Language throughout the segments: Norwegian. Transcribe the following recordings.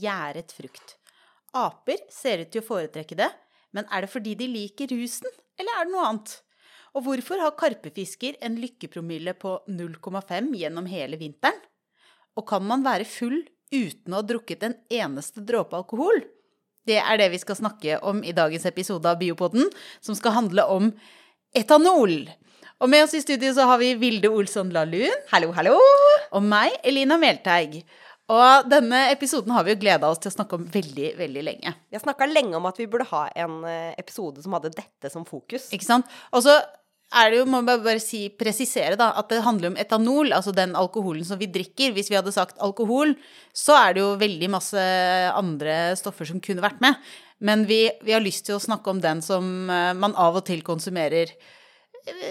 gjæret frukt. Aper ser ut til å foretrekke det, men er det fordi de liker rusen, eller er det noe annet? Og hvorfor har karpefisker en lykkepromille på 0,5 gjennom hele vinteren? Og kan man være full uten å ha drukket en eneste dråpe alkohol? Det er det vi skal snakke om i dagens episode av Biopodden, som skal handle om etanol. Og med oss i studio så har vi Vilde Olsson Lahlun. Hallo, hallo! Og meg, Elina Melteig. Og denne episoden har vi jo gleda oss til å snakke om veldig, veldig lenge. Vi har snakka lenge om at vi burde ha en eh, episode som hadde dette som fokus. Ikke sant? Og så er det jo, må man bare si, presisere da, at det handler om etanol, altså den alkoholen som vi drikker. Hvis vi hadde sagt alkohol, så er det jo veldig masse andre stoffer som kunne vært med. Men vi, vi har lyst til å snakke om den som eh, man av og til konsumerer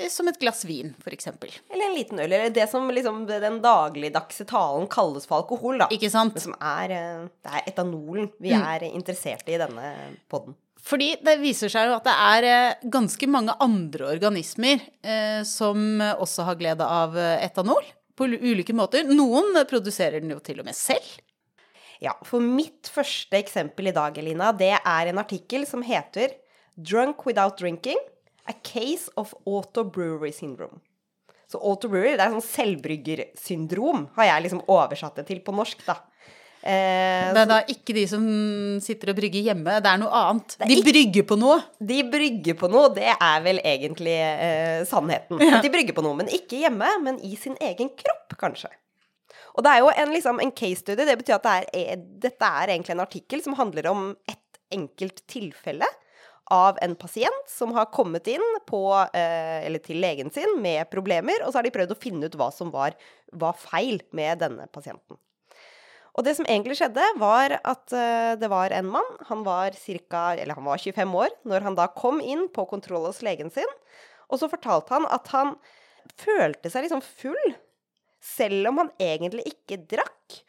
som et glass vin, f.eks. Eller en liten øl. Eller det som liksom den dagligdagse talen kalles for alkohol, da. Ikke sant? Men som er, eh, det er etanolen vi Mm. er interessert i i denne podden. Fordi det viser seg jo at det er eh, ganske mange andre organismer eh, som også har glede av eh, etanol på ulike måter. Noen produserer den jo til og med selv. Ja, for mitt første eksempel i dag, Elina, det er en artikkel som heter Drunk Without Drinking A Case of Autobrewery Syndrome. Så autobrewery, det er sånn selvbryggersyndrom, har jeg liksom oversatt det til på norsk, da. Eh, Det er da ikke de som sitter og brygger hjemme, det er noe annet. er De ikke- brygger på noe. De brygger på noe, det er vel egentlig eh, sannheten. Ja. de brygger på noe, men ikke hjemme, men i sin egen kropp, kanskje. Og det er jo en, liksom, en case study, det betyr at det er, eh, dette er egentlig en artikkel som handler om et enkelt tilfelle av en pasient som har kommet inn på, eh, eller til legen sin med problemer, og så har de prøvd å finne ut hva som var, var feil med denne pasienten. Og det som egentlig skjedde, var at eh, det var en mann. Han var, cirka, han var 25 år når han da kom inn på kontroll hos legen sin. Og så fortalte han at han følte seg liksom full, selv om han egentlig ikke drakk.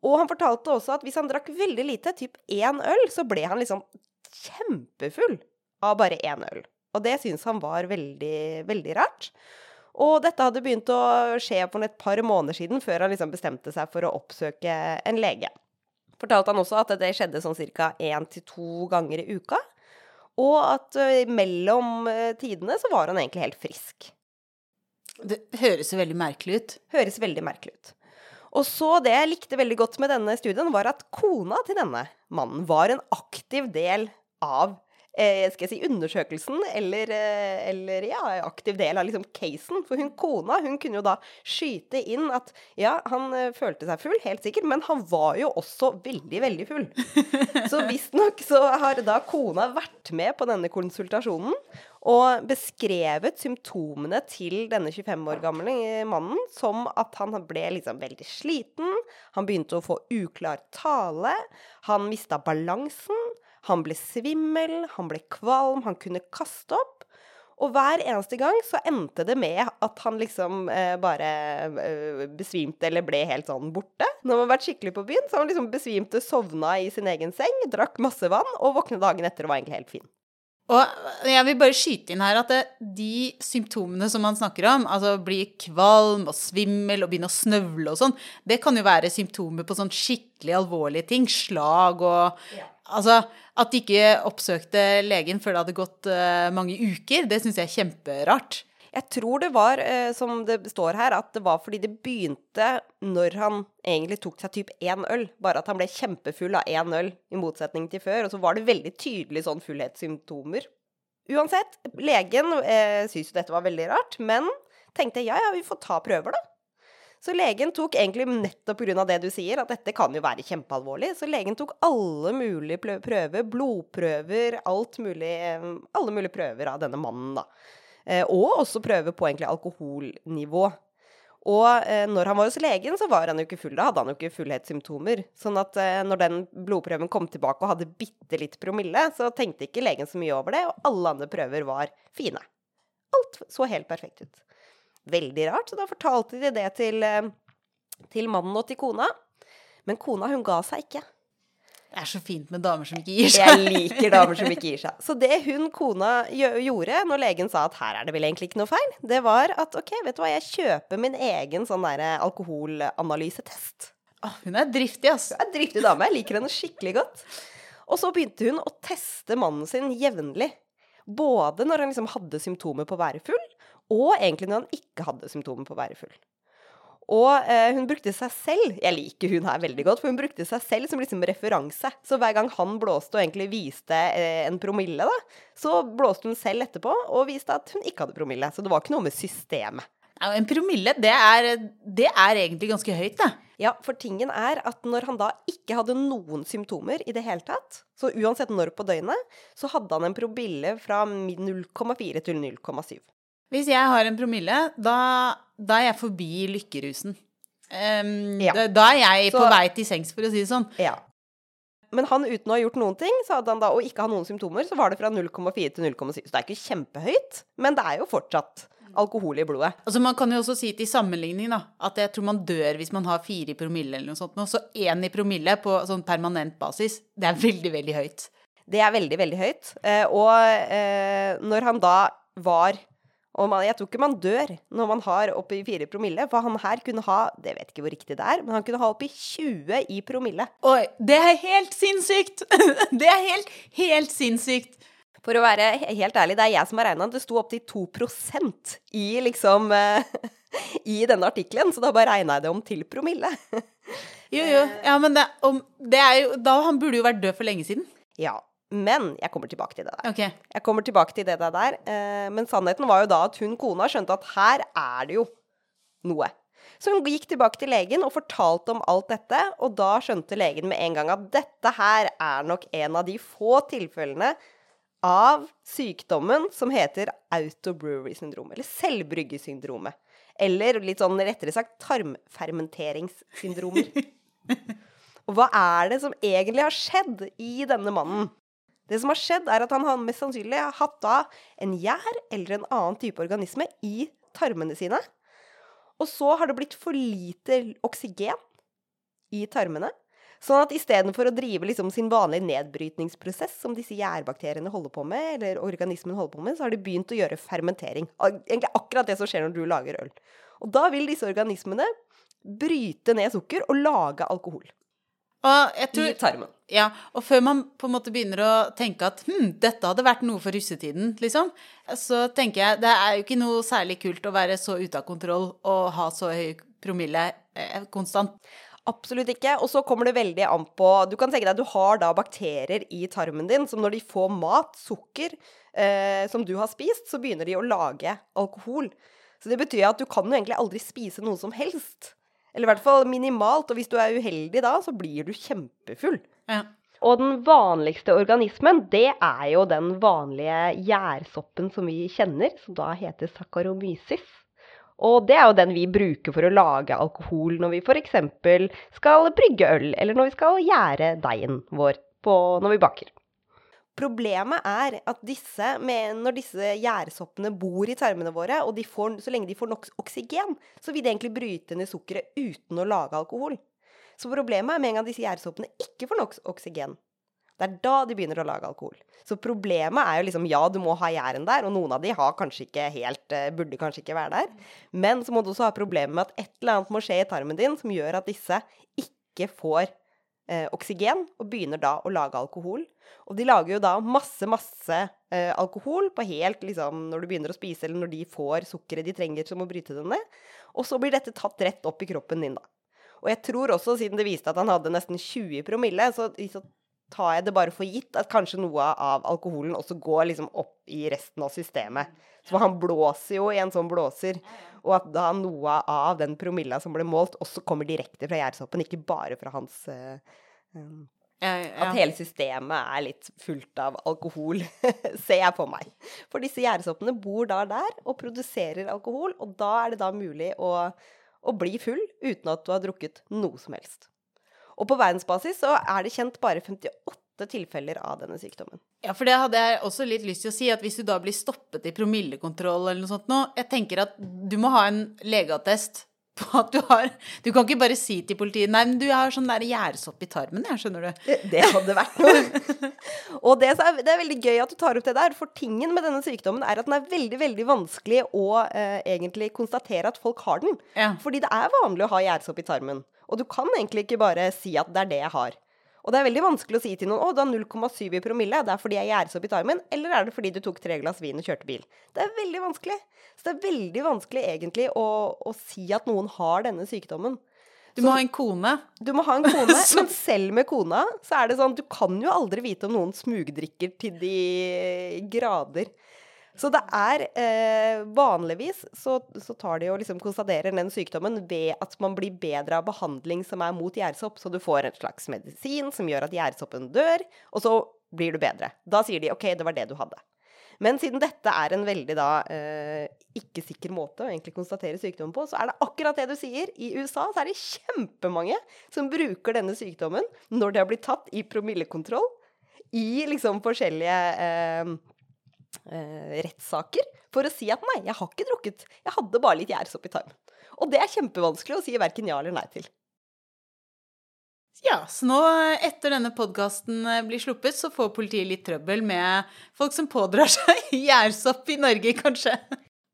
Og han fortalte også at hvis han drakk veldig lite, typ én øl, så ble han liksom kjempefull av bare én øl. Og det syntes han var veldig, veldig rart. Og dette hadde begynt å skje for et par måneder siden, før han liksom bestemte seg for å oppsøke en lege. Fortalte han også at det skjedde sånn ca. én til to ganger i uka. Og at mellom tidene så var han egentlig helt frisk. Det høres jo veldig merkelig ut. Høres veldig merkelig ut. Og så det jeg likte veldig godt med denne studien, var at kona til denne mannen var en aktiv del av skal jeg si undersøkelsen, eller, eh, eller ja, aktiv del av liksom casen. For hun kona hun kunne jo da skyte inn at ja, han eh, følte seg full, helt sikkert, men han var jo også veldig, veldig full. Så visstnok så har da kona vært med på denne konsultasjonen og beskrevet symptomene til denne 25 år gamle eh, mannen som at han ble liksom veldig sliten, han begynte å få uklar tale, han mista balansen, han ble svimmel, han ble kvalm, han kunne kaste opp. Og hver eneste gang så endte det med at han liksom eh, bare eh, besvimte eller ble helt sånn borte. Når man har vært skikkelig på byen, så han liksom besvimte, sovna i sin egen seng, drakk masse vann og våknet dagen etter og var egentlig helt fin. Og jeg vil bare skyte inn her at det, de symptomene som man snakker om, altså bli kvalm og svimmel og begynne å snøvle og sånn, det kan jo være symptomer på sånn skikkelig alvorlige ting. Slag og Altså at de ikke oppsøkte legen før det hadde gått eh, mange uker, det syns jeg er kjemperart. Jeg tror det var, eh, som det står her, at det var fordi det begynte når han egentlig tok seg typ én øl. Bare at han ble kjempefull av én øl, i motsetning til før. Og så var det veldig tydelig sånn fullhetssymptomer. Uansett, legen eh, syntes jo dette var veldig rart, men tenkte ja ja, vi får ta prøver, da. Så legen tok egentlig nettopp pga. det du sier, at dette kan jo være kjempealvorlig. Så legen tok alle mulige prøver, blodprøver, alt mulig, eh, alle mulige prøver av denne mannen, da. Eh, og også prøver på egentlig alkoholnivå. Og eh, når han var hos legen, så var han jo ikke full. Da hadde han jo ikke fullhetssymptomer. Sånn at eh, når den blodprøven kom tilbake og hadde bitte litt promille, så tenkte ikke legen så mye over det, og alle andre prøver var fine. Alt så helt perfekt ut. Veldig rart. Så da fortalte de det til, eh, til mannen og til kona. Men kona, hun ga seg ikke. Det er så fint med damer som ikke gir seg. Jeg liker damer som ikke gir seg. Så det hun kona gjorde når legen sa at her er det vel egentlig ikke noe feil, det var at ok, vet du hva, jeg kjøper min egen sånn derre alkoholanalysetest. Oh, hun er driftig, ass. Hun er driftig dame. Jeg liker henne skikkelig godt. Og så begynte hun å teste mannen sin jevnlig. Både når han liksom hadde symptomer på å være full, og egentlig når han ikke hadde symptomer på å være full. Og eh, hun brukte seg selv Jeg liker hun her veldig godt, for hun brukte seg selv som liksom referanse. Så hver gang han blåste og egentlig viste eh, en promille, da, så blåste hun selv etterpå og viste at hun ikke hadde promille. Så det var ikke noe med systemet. En promille, det er, det er egentlig ganske høyt, det. Ja, for tingen er at når han da ikke hadde noen symptomer i det hele tatt, så uansett når på døgnet, så hadde han en promille fra 0,4 til 0,7. Hvis jeg har en promille, da, da er jeg forbi lykkerusen. Um, Ja. da, da er jeg på Så- vei til sengs, for å si det sånn. Ja. Men han uten å ha gjort noen ting, så hadde han da, og ikke ha noen symptomer, så var det fra 0,4 til 0,7. Så det er ikke kjempehøyt, men det er jo fortsatt alkohol i blodet. Altså Man kan jo også si til sammenligning da, at jeg tror man dør hvis man har fire i promille eller noe sånt. nå. Så én i promille på sånn permanent basis, det er veldig, veldig høyt. Det er veldig, veldig høyt. Eh, og eh, når han da var og man, Jeg tror ikke man dør når man har oppi 4 promille, for han her kunne ha Det vet ikke hvor riktig det er, men han kunne ha oppi 20 i promille. Oi, det er helt sinnssykt! Det er helt, helt sinnssykt. For å være helt ærlig, det er jeg som har regna. Det sto opptil 2% i liksom eh, I denne artikkelen, så da bare regna jeg det om til promille. Jo, jo. Ja, men det, om, det er jo Da Han burde jo vært død for lenge siden. Ja. Men jeg kommer tilbake til det der. Okay. Jeg kommer tilbake til det der. Eh, men sannheten var jo da at hun kona skjønte at her er det jo noe. Så hun gikk tilbake til legen og fortalte om alt dette, og da skjønte legen med en gang at dette her er nok en av de få tilfellene av sykdommen som heter autobrewery-syndrom, eller selvbryggesyndromet. Eller litt sånn rettere sagt tarmfermenteringssyndromer. Og hva er det som egentlig har skjedd i denne mannen? Det som har skjedd, er at han har mest sannsynlig har hatt av en gjær eller en annen type organisme i tarmene sine. Og så har det blitt for lite oksygen i tarmene. Sånn at istedenfor å drive liksom sin vanlige nedbrytningsprosess, som disse gjærbakteriene holder på med, eller organismen holder på med, så har de begynt å gjøre fermentering. Egentlig akkurat det som skjer når du lager øl. Og da vil disse organismene bryte ned sukker og lage alkohol Jeg i tarmen. Ja, og før man på en måte begynner å tenke at hm, dette hadde vært noe for russetiden, liksom, så tenker jeg det er jo ikke noe særlig kult å være så ute av kontroll og ha så høy promille eh, konstant. Absolutt ikke. Og så kommer det veldig an på Du kan tenke deg at du har da bakterier i tarmen din som når de får mat, sukker, eh, som du har spist, så begynner de å lage alkohol. Så det betyr at du kan jo egentlig aldri spise noe som helst. Eller i hvert fall minimalt. Og hvis du er uheldig da, så blir du kjempefull. Ja. Og den vanligste organismen, det er jo den vanlige gjærsoppen som vi kjenner, som da heter saccharomyces. Og det er jo den vi bruker for å lage alkohol når vi f.eks. skal brygge øl, eller når vi skal gjære deigen vår på, når vi baker. Problemet er at disse, med, når disse gjærsoppene bor i tarmene våre, og får, så lenge de får nok oksygen, så vil de egentlig bryte ned sukkeret uten å lage alkohol. Så problemet er med en gang disse gjærsoppene ikke får nok oksygen. Det er da de begynner å lage alkohol. Så problemet er jo liksom ja, du må ha gjæren der, og noen av de har kanskje ikke helt eh, Burde kanskje ikke være der. Men så må du også ha problemet med at et eller annet må skje i tarmen din som gjør at disse ikke får eh, oksygen, og begynner da å lage alkohol. Og de lager jo da masse, masse eh, alkohol på helt liksom når du begynner å spise, eller når de får sukkeret de trenger som å bryte det ned. Og så blir dette tatt rett opp i kroppen din, da. Og jeg tror også, siden det viste at han hadde nesten 20 promille, så, så tar jeg det bare for gitt at kanskje noe av alkoholen også går liksom opp i resten av systemet. Så han blåser jo i en sånn blåser, og at da noe av den promilla som ble målt, også kommer direkte fra gjærsoppen, ikke bare fra hans uh, um, Ja, At hele systemet er litt fullt av alkohol, ser jeg for meg. For disse gjærsoppene bor da der og produserer alkohol, og da er det da mulig å, å bli full uten at du har drukket noe som helst. Og på verdensbasis så er det kjent bare 58 tilfeller av denne sykdommen. Ja, for det hadde jeg også litt lyst til å si, at hvis du da blir stoppet i promillekontroll eller noe sånt nå, jeg tenker at du må ha en legeattest på at du har Du kan ikke bare si til politiet Nei, men du har sånn der gjærsopp i tarmen, jeg, skjønner du. Det, det hadde vært noe. og det, er, det, er, veldig gøy at du tar opp det der, for tingen med denne sykdommen er at den er veldig, veldig vanskelig å eh, egentlig konstatere at folk har den. Ja. Fordi det er vanlig å ha gjærsopp i tarmen. Og du kan egentlig ikke bare si at det er det jeg har. Og det er veldig vanskelig å si til noen å, du har 0,7 i promille, det er fordi jeg gjæres opp i tarmen, eller er det fordi du tok tre glass vin og kjørte bil? Det er veldig vanskelig. Så det er veldig vanskelig egentlig å, å si at noen har denne sykdommen. Du må så, ha en kone. Du må ha en kone, men selv med kona så er det sånn Du kan jo aldri vite om noen smugdrikker til de grader. Så det er eh, Vanligvis så, så, tar de og liksom konstaterer den sykdommen ved at man blir bedre av behandling som er mot gjærsopp. Så du får en slags medisin som gjør at gjærsoppen dør, og så blir du bedre. Da sier de OK, det var det du hadde. Men siden dette er en veldig da eh, ikke sikker måte å egentlig konstatere sykdommen på, så er det akkurat det du sier. I USA så er det kjempemange som bruker denne sykdommen når de har blitt tatt i promillekontroll i liksom forskjellige eh, eh, rettssaker for å si at nei, jeg har ikke drukket, jeg hadde bare litt gjærsopp i tarmen. Og det er kjempevanskelig å si verken ja eller nei til. Ja, så nå etter denne podkasten eh, blir sluppet, så får politiet litt trøbbel med folk som pådrar seg gjærsopp i Norge, kanskje.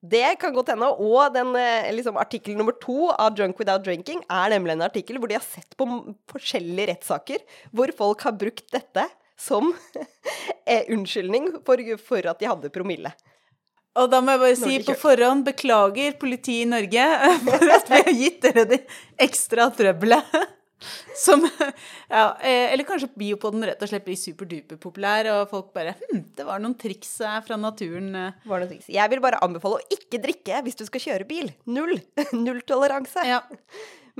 Det kan godt hende. Og den eh, liksom, artikkel nummer to av Drunk Without Drinking er nemlig en artikkel hvor de har sett på forskjellige rettssaker hvor folk har brukt dette som unnskyldning for, for, at de hadde promille. Og da må jeg bare si på forhånd beklager politiet i Norge for at vi har gitt dere det ekstra trøbbelet. Som Ja, eh, eller kanskje biopoden rett og slett blir superduper populær, og folk bare Hm, det var noen triks fra naturen. Eh. Var noen triks. Jeg vil bare anbefale å ikke drikke hvis du skal kjøre bil. Null. Null toleranse. Ja.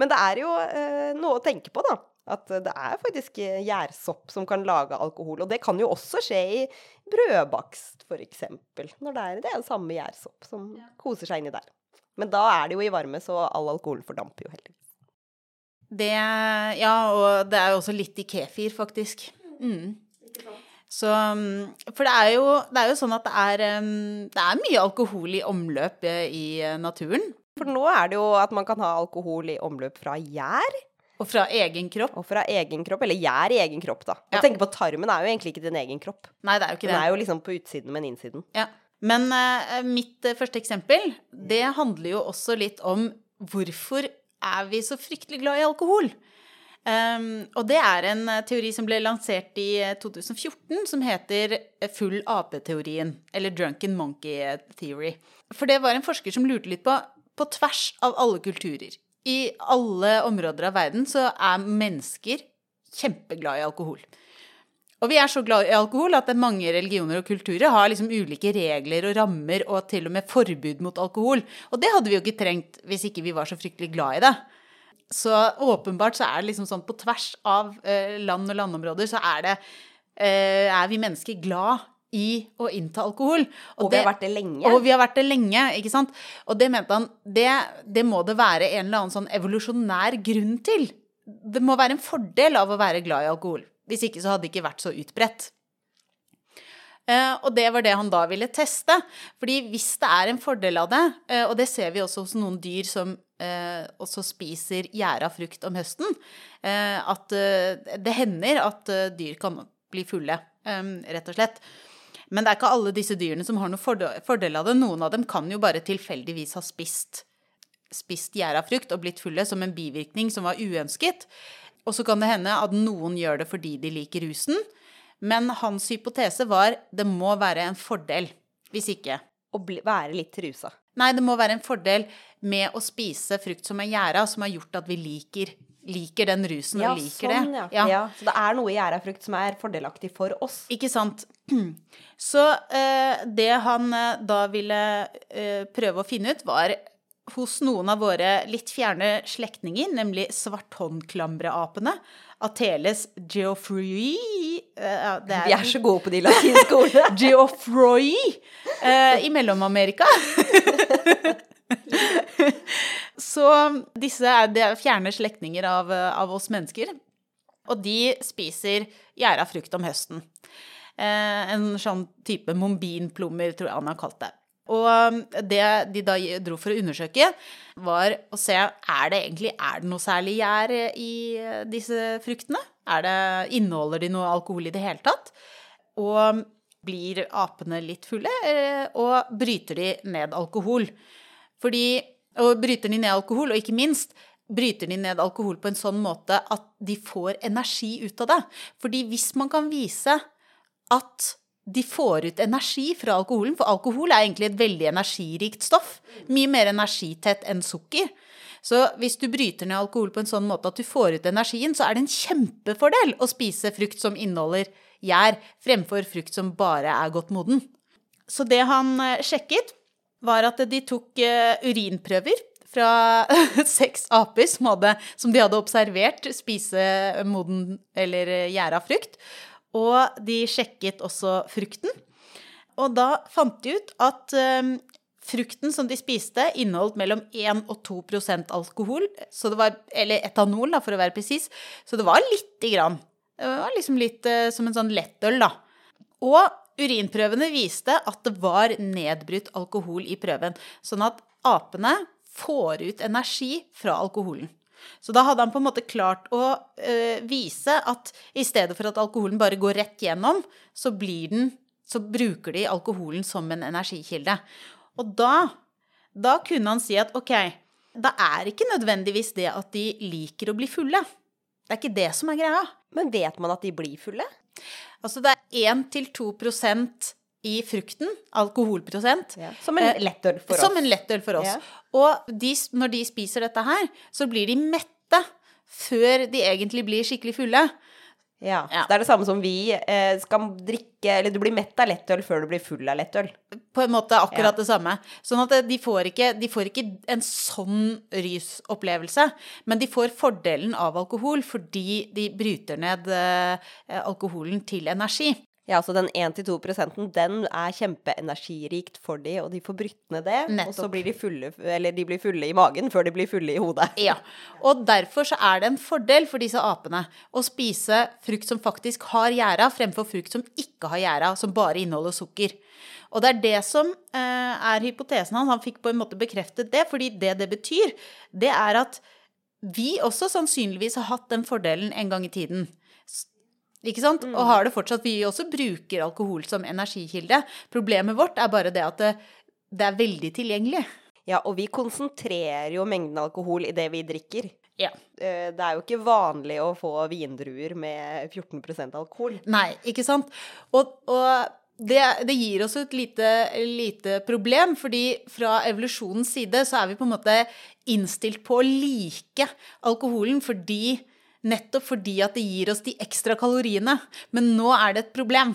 Men det er jo eh, noe å tenke på, da. At det er faktisk gjærsopp som kan lage alkohol. Og det kan jo også skje i brødbakst, f.eks. Når det er det er samme gjærsopp som ja. koser seg inni der. Men da er det jo i varme, så all alkohol fordamper jo heldigvis. Det Ja, og det er jo også litt i kefir, faktisk. Mm. Så For det er, jo, det er jo sånn at det er, det er mye alkohol i omløp eh, i eh, naturen. For nå er det jo at man kan ha alkohol i omløp fra gjær. Og fra egen kropp. Og fra egen kropp, Eller gjær i egen kropp, da. Ja. Å tenke på tarmen er jo egentlig ikke din egen kropp. Nei, det er jo ikke det. Den er jo liksom på utsiden, men innsiden. Ja. Men uh, mitt uh, første eksempel, det handler jo også litt om hvorfor er vi så fryktelig glad i alkohol? Um, og det er en uh, teori som ble lansert i 2014, som heter full AP-teorien, Eller drunken monkey theory. For det var en forsker som lurte litt på, på tvers av alle kulturer i alle områder av verden så er mennesker kjempeglad i alkohol. Og vi er så glad i alkohol at mange religioner og kulturer har liksom ulike regler og rammer og til og med forbud mot alkohol. Og det hadde vi jo ikke trengt hvis ikke vi var så fryktelig glad i det. Så åpenbart så er det liksom sånn på tvers av eh, land og landområder så er det eh, Er vi mennesker glad i å innta alkohol. Og, og vi har vært det lenge. Og vi har vært det lenge, ikke sant. Og det mente han det, det, må det være en eller annen sånn evolusjonær grunn til. Det må være en fordel av å være glad i alkohol. Hvis ikke så hadde det ikke vært så utbredt. Uh, og det var det han da ville teste. Fordi hvis det er en fordel av det, uh, og det ser vi også hos noen dyr som uh, også spiser gjæra frukt om høsten, at det hender at dyr kan bli fulle, rett og slett. Men det er ikke alle disse dyrene som har noen fordel av det. Noen av dem kan jo bare tilfeldigvis ha spist, spist gjæra frukt og blitt fulle som en bivirkning som var uønsket. Og så kan det hende at noen gjør det fordi de liker rusen. Men hans hypotese var det må være en fordel. Hvis ikke Å være litt rusa. Nei, det må være en fordel med å spise frukt som er gjæra, som har gjort at vi liker liker den rusen ja, og liker sånn, det. Ja. ja. Så det er noe i gjærafrukt som er fordelaktig for oss. Ikke sant. Så eh, det han eh, da ville eh, prøve å finne ut, var hos noen av våre litt fjerne slektninger, nemlig svarthåndklamreapene, Ateles geoffroy uh, Vi er så gode på de latinske ordene. geoffroy uh, i Mellom-Amerika. Så disse er, er fjerne slektninger av, av, oss mennesker. Og de spiser gjæra frukt om høsten. Eh, en sånn type mombinplommer, tror jeg han har kalt det. Og um, det de da dro for å undersøke, var å se er det egentlig er det noe særlig gjær i disse fruktene. Er det, inneholder de noe alkohol i det hele tatt? Og blir apene litt fulle, eh, og bryter de ned alkohol? Fordi, og bryter de ned alkohol, og ikke minst, bryter de ned alkohol på en sånn måte at de får energi ut av det. Fordi hvis man kan vise at de får ut energi fra alkoholen, for alkohol er egentlig et veldig energirikt stoff, mye mer energitett enn sukker. Så hvis du bryter ned alkohol på en sånn måte at du får ut energien, så er det en kjempefordel å spise frukt som inneholder gjær, fremfor frukt som bare er godt moden. Så det han eh, sjekket, var at de tok eh, urinprøver fra seks aper som, hadde, som, de hadde observert spise moden eller eh, gjæra frukt. Og de sjekket også frukten. Og da fant de ut at um, frukten som de spiste, inneholdt mellom 1 og 2% alkohol, var, eller etanol, da, for å være presis. Så det var lite grann. Det var liksom litt som en sånn lettøl, da. Og urinprøvene viste at det var nedbrutt alkohol i prøven. Sånn at apene får ut energi fra alkoholen. Så da hadde han på en måte klart å øh, vise at i stedet for at alkoholen bare går rett gjennom, så, den, så bruker de alkoholen som en energikilde. Og da, da kunne han si at ok, da er ikke nødvendigvis det at de liker å bli fulle. Det er ikke det som er greia. Men vet man at de blir fulle? Altså det er 1-2% i frukten, alkoholprosent. Ja. Som en eh, lettøl for oss. Som en lettøl for oss. Ja. Og de, når de spiser dette her, så blir de mette før de egentlig blir skikkelig fulle. Ja. ja. Det er det samme som vi eh, skal drikke Eller du blir mett av lettøl før du blir full av lettøl. På en måte akkurat ja. det samme. Sånn at de får, ikke, de får ikke en sånn rysopplevelse. Men de får fordelen av alkohol fordi de bryter ned eh, alkoholen til energi. Ja, så den 1-2 den er kjempeenergirikt for de, og de får brytt ned det. Nettopp. Og så blir de fulle, eller de blir fulle i magen før de blir fulle i hodet. Ja, og derfor så er det en fordel for disse apene å spise frukt som faktisk har gjæra, fremfor frukt som ikke har gjæra, som bare inneholder sukker. Og det er det som eh, er hypotesen hans. Han fikk på en måte bekreftet det, fordi det det betyr, det er at vi også sannsynligvis har hatt den fordelen en gang i tiden. Ikke sant? Mm. Og har det fortsatt. Vi også bruker alkohol som energikilde. Problemet vårt er bare det at det, det er veldig tilgjengelig. Ja, og vi konsentrerer jo mengden alkohol i det vi drikker. Ja. Eh, det er jo ikke vanlig å få vindruer med 14% alkohol. Nei, ikke sant. Og, og det, det, gir oss et lite, lite, problem, fordi fra evolusjonens side så er vi på en måte innstilt på å like alkoholen fordi Nettopp fordi at det gir oss de ekstra kaloriene. Men nå er det et problem.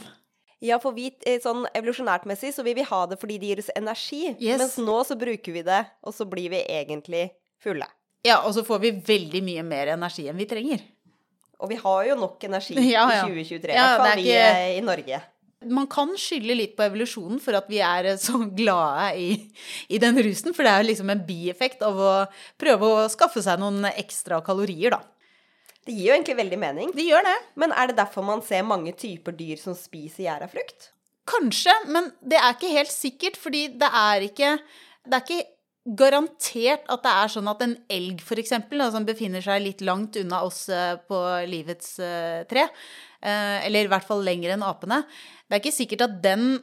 Ja, for vi, eh, sånn evolusjonært messig så vil vi ha det fordi det gir oss energi. Yes. Mens nå så bruker vi det, og så blir vi egentlig fulle. Ja, og så får vi veldig mye mer energi enn vi trenger. Og vi har jo nok energi ja, ja. i 2023, i ja, hvert fall vi ikke... Eh, i Norge. Man kan skylde litt på evolusjonen for at vi er så glade i, i den rusen. For det er jo liksom en bieffekt av å prøve å skaffe seg noen ekstra kalorier, da. Det gir jo egentlig veldig mening. Det gjør det. Men er det derfor man ser mange typer dyr som spiser gjærafrukt? Kanskje, men det er ikke helt sikkert, fordi det er ikke Det er ikke garantert at det er sånn at en elg, f.eks., som befinner seg litt langt unna oss eh, på livets eh, tre, eh, eller i hvert fall lenger enn apene Det er ikke sikkert at den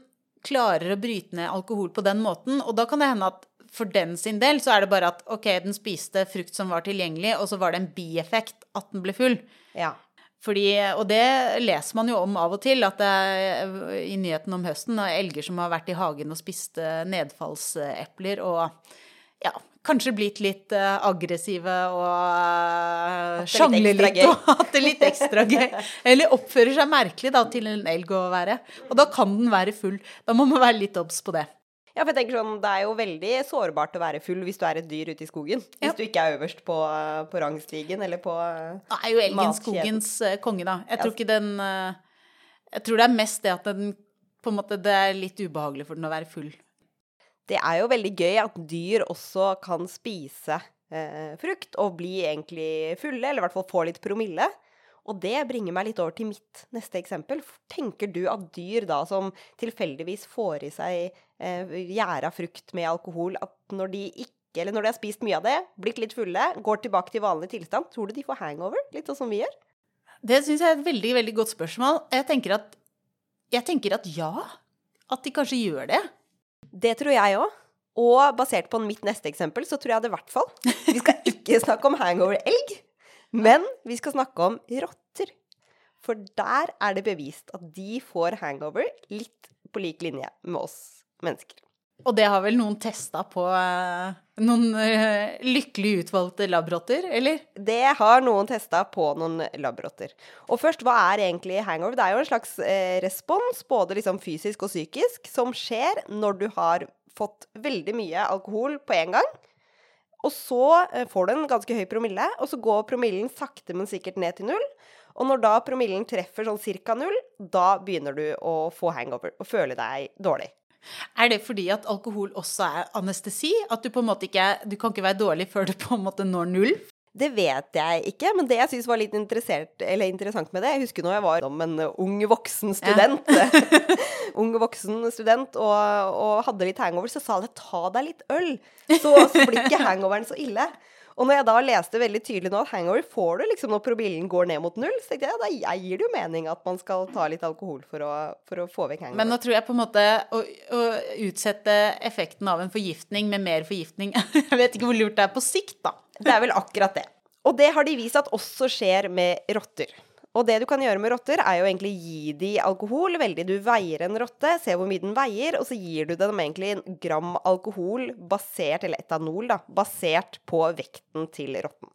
klarer å bryte ned alkohol på den måten. Og da kan det hende at for den sin del så er det bare at ok, den spiste frukt som var tilgjengelig, og så var det en bieffekt at den ble full. Ja. Fordi, og det leser man jo om av og til, at det er i nyheten om høsten er elger som har vært i hagen og spist eh, nedfallsepler og ja, kanskje blitt litt uh, aggressive og uh, sjangle litt, litt og hatt det litt ekstra gøy. Eller oppfører seg merkelig da til en elg å være. Og da kan den være full. Da må man være litt obs på det. Ja, for jeg tenker sånn, Det er jo veldig sårbart å være full hvis du er et dyr ute i skogen. Hvis du ikke er øverst på, på rangstigen eller på matkjeden. er jo elgen skogens uh, konge, da. Jeg tror ikke den Jeg tror det er mest det at den på en måte, det er litt ubehagelig for den å være full. Det er jo veldig gøy at dyr også kan spise uh, frukt og bli egentlig fulle, eller i hvert fall få litt promille. Og det bringer meg litt over til mitt neste eksempel. Tenker du at dyr da som tilfeldigvis får i seg eh, gjæra frukt med alkohol, at når de ikke eller når de har spist mye av det, blitt litt fulle, går tilbake til vanlig tilstand, tror du de får hangover? Litt sånn som vi gjør? Det syns jeg er et veldig, veldig godt spørsmål. Jeg tenker at, jeg tenker at ja. At de kanskje gjør det. Det tror jeg òg. Og basert på mitt neste eksempel, så tror jeg det i hvert fall. Vi skal ikke snakke om hangover-elg, men vi skal snakke om rotter. For der er det bevist at de får hangover litt på lik linje med oss mennesker. Og det har vel noen testa på uh, noen uh, lykkelig utvalgte labrotter, eller? Det har noen testa på noen labrotter. Og først, hva er egentlig hangover? Det er jo en slags uh, respons, både liksom fysisk og psykisk, som skjer når du har fått veldig mye alkohol på en gang. Og så får du en ganske høy promille, og så går promillen sakte, men sikkert ned til null. Og når da promillen treffer sånn cirka null, da begynner du å få hangover og føle deg dårlig. Er det fordi at alkohol også er anestesi? At du på en måte ikke Du kan ikke være dårlig før du på en måte når null? Det vet jeg ikke, men det jeg syns var litt interessant med det Jeg husker når jeg var som en ung voksen student. Ja. ung voksen student og, og, hadde litt hangover, så sa det 'ta deg litt øl', så, så blir ikke hangoveren så ille. Og når jeg da leste veldig tydelig nå at hangover får du liksom når promillen går ned mot null, så tenkte jeg da gir det jo mening at man skal ta litt alkohol for å, for å få vekk hangover. Men nå tror jeg på en måte å, å, utsette effekten av en forgiftning med mer forgiftning Jeg vet ikke hvor lurt det er på sikt, da. Det er vel akkurat det. Og det har de vist at også skjer med rotter. Og det du kan gjøre med rotter, er jo egentlig gi de alkohol. Veldig du veier en rotte, se hvor mye den veier, og så gir du dem egentlig en gram alkohol basert, eller etanol, da, basert på vekten til rotten.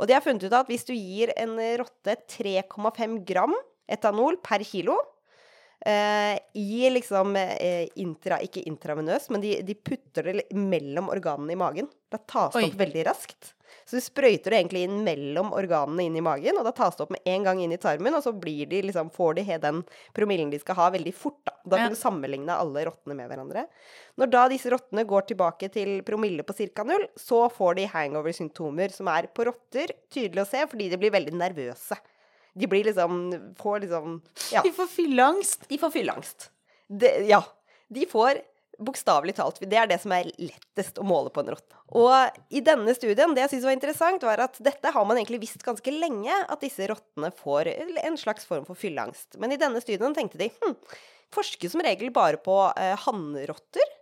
Og de har funnet ut at hvis du gir en rotte 3,5 gram etanol per kilo, Uh, i liksom uh, intra, Ikke intravenøs, men de, de, putter det mellom organene i magen. Da tas det opp veldig raskt. Så du sprøyter det egentlig inn mellom organene inn i magen, og da tas det opp med en gang inn i tarmen, og så blir de, liksom, får de den promillen de skal ha, veldig fort. Da, da kan du sammenligne alle rottene med hverandre. Når da disse rottene går tilbake til promille på ca. null, så får de hangover-symptomer, som er på rotter tydelig å se, fordi de blir veldig nervøse. De blir liksom Får liksom Ja. De får fylleangst. De får fylleangst. ja. De får Bokstavelig talt. Det er det som er lettest å måle på en rotte. Og i denne studien, det jeg syntes var interessant, var at dette har man egentlig visst ganske lenge, at disse rottene får en slags form for fylleangst. Men i denne studien tenkte de hm, forsker som regel bare på eh, hannrotter.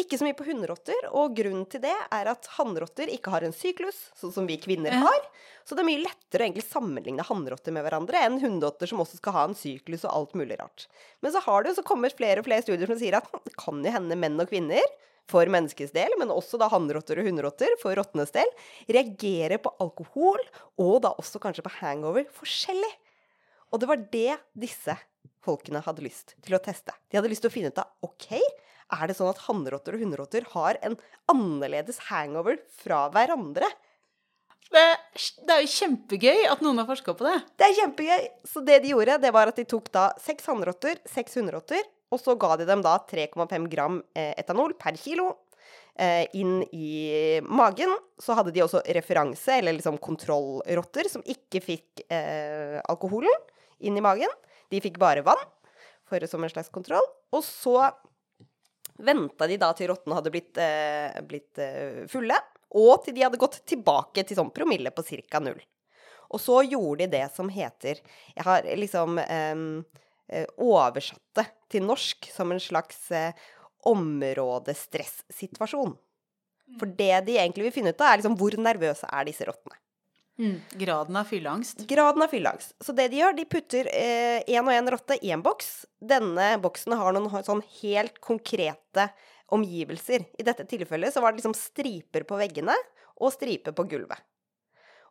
Ikke så mye på hunnrotter, og grunnen til det er at hannrotter ikke har en syklus, sånn som vi kvinner har. Så det er mye lettere å egentlig sammenligne hannrotter med hverandre enn hunnrotter som også skal ha en syklus og alt mulig rart. Men så har det så kommet flere og flere studier som sier at det kan jo hende menn og kvinner for menneskets del, men også da hannrotter og hunnrotter for rottenes del, reagerer på alkohol, og da også kanskje på hangover, forskjellig. Og det var det disse folkene hadde lyst til å teste. De hadde lyst til å finne ut av OK, er det sånn at hannrotter og hunderotter har en annerledes hangover fra hverandre? Det, det, er jo kjempegøy at noen har forska på det. Det er kjempegøy. Så det de gjorde, det var at de tok da seks hannrotter, seks hunderotter, og så ga de dem da 3,5 gram eh, etanol per kilo eh, inn i magen. Så hadde de også referanse, eller liksom kontrollrotter, som ikke fikk eh, alkoholen inn i magen. De fikk bare vann for, som en slags kontroll. Og så venta de da til rottene hadde blitt, eh, blitt eh, fulle, og til de hadde gått tilbake til sånn promille på ca. null. Og så gjorde de det som heter Jeg har liksom eh, oversatt det til norsk som en slags eh, områdestressituasjon. For det de egentlig vil finne ut av, er liksom hvor nervøse er disse rottene. Mm, graden av fylleangst. Graden av fylleangst. Så det de gjør, de putter én eh, og én rotte i en boks. Denne boksen har noen sånn helt konkrete omgivelser. I dette tilfellet så var det liksom striper på veggene og striper på gulvet.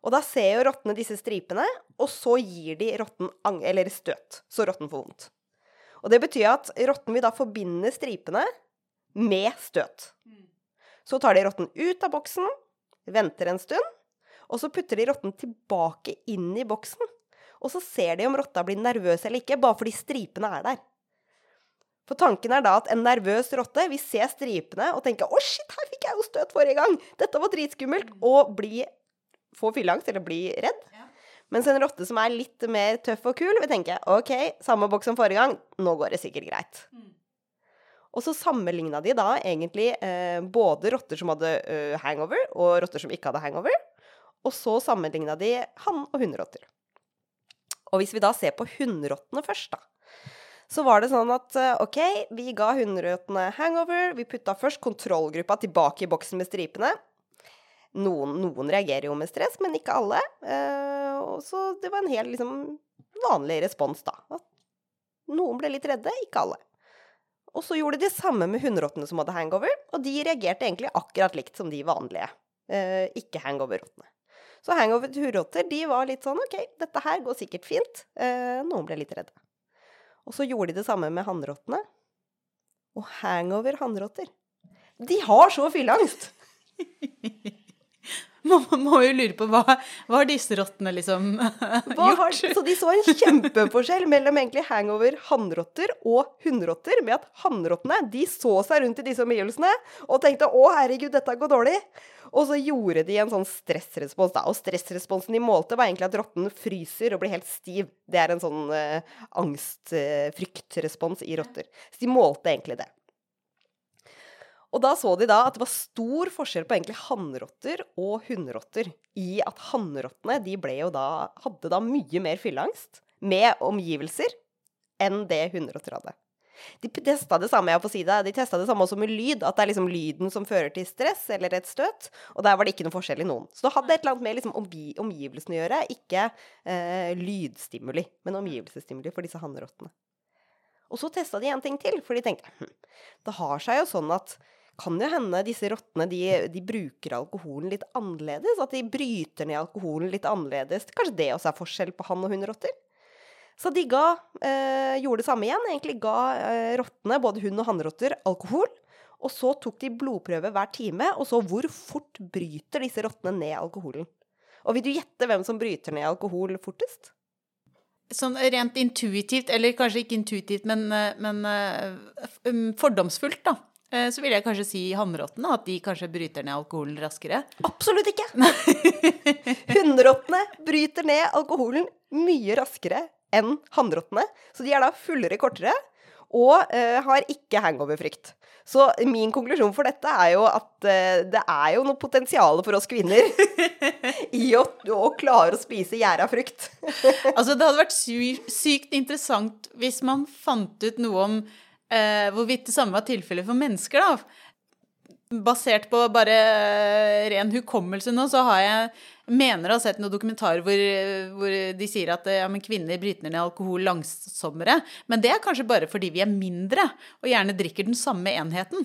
Og da ser jo rottene disse stripene, og så gir de rotten eller støt, så rotten får vondt. Og det betyr at rotten vil da forbinde stripene med støt. Mm. Så tar de rotten ut av boksen, venter en stund, og så putter de rotten tilbake inn i boksen. Og så ser de om rotta blir nervøs eller ikke, bare fordi stripene er der. For tanken er da at en nervøs rotte vil se stripene og tenke 'Å, shit, her fikk jeg jo støt forrige gang! Dette var dritskummelt!' og bli, få fylleangst eller bli redd. Mens en rotte som er litt mer tøff og kul, vil tenke OK, samme boks som forrige gang, nå går det sikkert greit. Og så sammenligna de da egentlig eh, både rotter som hadde eh, hangover, og rotter som ikke hadde hangover. Og så sammenligna de hann- og hunnrotter. Og hvis vi da ser på hunnrottene først, da, så var det sånn at eh, OK, vi ga hunnrottene hangover. Vi putta først kontrollgruppa tilbake i boksen med stripene. Noen, noen reagerer jo med stress, men ikke alle. Eh, så det var en helt liksom, vanlig respons, da. Noen ble litt redde, ikke alle. Og så gjorde de det samme med hunnrottene som hadde hangover, og de reagerte egentlig akkurat likt som de vanlige, eh, ikke Så hangover-hunnrotter, de var litt sånn OK, dette her går sikkert fint. Eh, noen ble litt redde. Og så gjorde de det samme med hannrottene. Og hangover-hannrotter, de har så fylleangst! Man må jo lure på hva, hva har disse rottene liksom gjort? så de så en kjempeforskjell mellom egentlig hangover hannrotter og hunnrotter, med at hannrottene de så seg rundt i disse omgivelsene og tenkte 'Å, herregud, dette går dårlig'. Og så gjorde de en sånn stressrespons, da. Og stressresponsen de målte, var egentlig at rotten fryser og blir helt stiv. Det er en sånn eh, angst-fryktrespons i rotter. Så de målte egentlig det. Og da så de da at det var stor forskjell på egentlig hannrotter og hunnrotter. I at hannrottene de ble jo da, hadde da mye mer fylleangst med omgivelser enn det hunnrotter hadde. De testa det samme jeg har på det, de testa det samme også med lyd. At det er liksom lyden som fører til stress eller et støt. Og der var det ikke noe forskjell i noen. Så det hadde et eller annet med liksom omgi omgivelsene å gjøre. Ikke eh, lydstimuli, men omgivelsesstimuli for disse hannrottene. Og så testa de en ting til, for de tenkte hm, det har seg jo sånn at kan jo hende disse rottene de, de, bruker alkoholen litt annerledes. At de bryter ned alkoholen litt annerledes. Kanskje det også er forskjell på han- og hunnrotter? Så de ga, eh, gjorde det samme igjen. Egentlig ga eh, rottene, både hund- og hannrotter, alkohol. Og så tok de blodprøve hver time, og så hvor fort bryter disse rottene ned alkoholen. Og vil du gjette hvem som bryter ned alkohol fortest? Sånn rent intuitivt, eller kanskje ikke intuitivt, men, men uh, fordomsfullt, da. Så vil jeg kanskje si hannrottene, at de kanskje bryter ned alkoholen raskere. Absolutt ikke! Hunnrottene bryter ned alkoholen mye raskere enn hannrottene. Så de er da fullere kortere og uh, har ikke hangover-frykt. Så min konklusjon for dette er jo at uh, det er jo noe potensial for oss kvinner i å, å, klare å spise gjæra frukt. altså, det hadde vært sy sykt interessant hvis man fant ut noe om uh, hvorvidt det samme var tilfellet for mennesker, da. Basert på bare ren hukommelse nå, så har jeg mener å ha sett noen dokumentarer hvor, hvor, de sier at ja, kvinner bryter ned alkohol langsommere. Men det er kanskje bare fordi vi er mindre og gjerne drikker den samme enheten.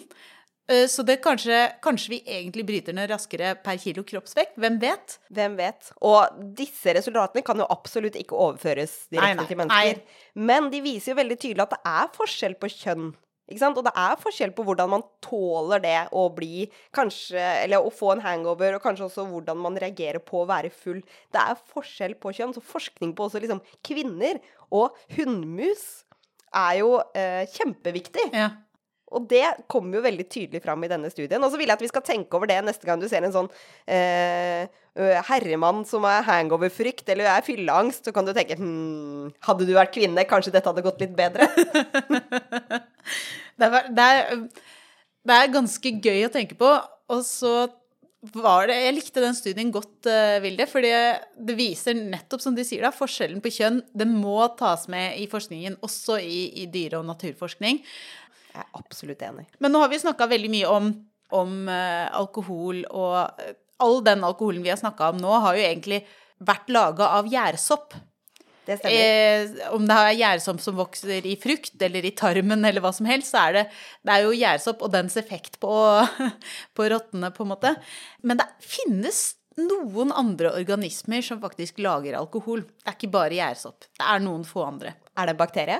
Så det kanskje, kanskje vi egentlig bryter ned raskere per kilo kroppsvekt. Hvem vet? Hvem vet. Og disse resultatene kan jo absolutt ikke overføres direkte nei, nei, til mennesker. Nei. Men de viser jo veldig tydelig at det er forskjell på kjønn? Og det er forskjell på hvordan man tåler det å bli kanskje Eller å få en hangover, og kanskje også hvordan man reagerer på å være full. Det er forskjell på kjønn. Så forskning på også liksom kvinner og hunnmus er jo eh, kjempeviktig. Ja. Og det kommer jo veldig tydelig fram i denne studien. Og så vil jeg at vi skal tenke over det neste gang du ser en sånn eh, herremann som er hangover-frykt eller er fylleangst. Så kan du tenke hm, hadde du vært kvinne, kanskje dette hadde gått litt bedre? det, er, det, er, det, er, ganske gøy å tenke på. Og så var det Jeg likte den studien godt, Vilde, fordi det viser nettopp, som de sier, da, forskjellen på kjønn. Det må tas med i forskningen, også i, i dyre- og naturforskning. Jeg er absolutt enig. Men nå har vi snakka veldig mye om, om uh, alkohol, og uh, all den alkoholen vi har snakka om nå, har jo egentlig vært laga av gjærsopp. Det stemmer. Eh, om det er gjærsopp som vokser i frukt eller i tarmen eller hva som helst, så er det, det er jo gjærsopp og dens effekt på, på rottene, på en måte. Men det finnes noen andre organismer som faktisk lager alkohol. Det er ikke bare gjærsopp. Det er noen få andre. Er det en bakterie?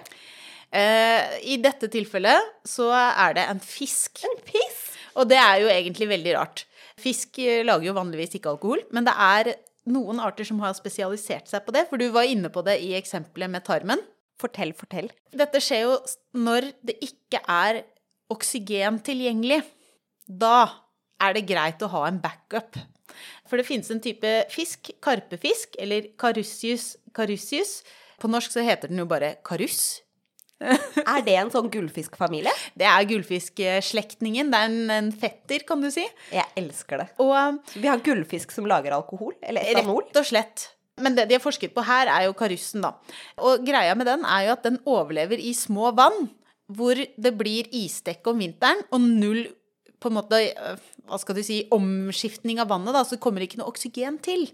Eh, I dette tilfellet så er det en fisk. En fisk? Og det er jo egentlig veldig rart. Fisk lager jo vanligvis ikke alkohol, men det er noen arter som har spesialisert seg på det, for du var inne på det i eksempelet med tarmen. Fortell, fortell. Dette skjer jo når det ikke er oksygen tilgjengelig. Da er det greit å ha en backup. For det finnes en type fisk, karpefisk, eller carussius carussius. På norsk så heter den jo bare karuss. Er det en sånn gullfiskfamilie? Det er gullfiskslektningen. Det er en, en fetter, kan du si. Jeg elsker det. Og Vi har gullfisk som lager alkohol, eller etanol. Rett og slett. Men det de har forsket på her, er jo karussen, da. Og greia med den er jo at den overlever i små vann, hvor det blir isdekke om vinteren, og null på en måte, øh, hva skal du si, omskiftning av vannet, da, så kommer det ikke noe oksygen til.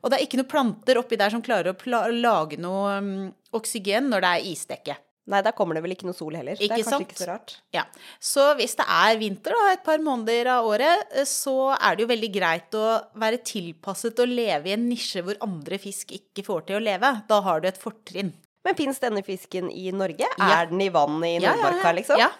Og det er ikke noen planter oppi der som klarer å lage noe um, oksygen når det er isdekke. Nei, da kommer det vel ikke noe sol heller. det er kanskje sant? ikke så rart. Ja, Så hvis det er vinter da, et par måneder av året, eh, så er det jo veldig greit å være tilpasset og leve i en nisje hvor andre fisk ikke får til å leve. Da har du et fortrinn. Men fins denne fisken i Norge? Ja. Er den i vann i Nordmarka, liksom? Ja.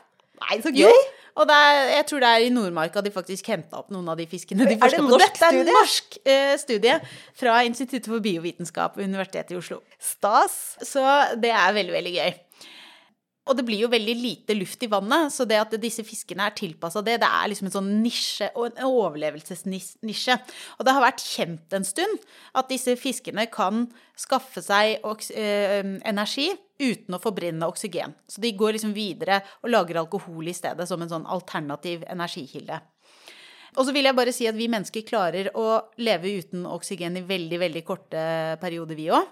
Nei, så Jo, gøy! Og det er, jeg tror det er i Nordmarka de faktisk henta opp noen av de fiskene. De Er det en på. Dette er en norsk eh, studie fra Instituttet for biovitenskap ved Universitetet i Oslo. Stas. Så det er veldig, veldig gøy. Og det blir jo veldig lite luft i vannet, så det at disse fiskene er tilpassa det, det er liksom en sånn nisje, og en overlevelsesnisje. Og det har vært kjent en stund at disse fiskene kan skaffe seg eh, energi uten å forbrenne oksygen. Så de går liksom videre og lager alkohol i stedet, som en sånn alternativ energikilde. Og så vil jeg bare si at vi mennesker klarer å leve uten oksygen i veldig, veldig korte perioder, vi òg.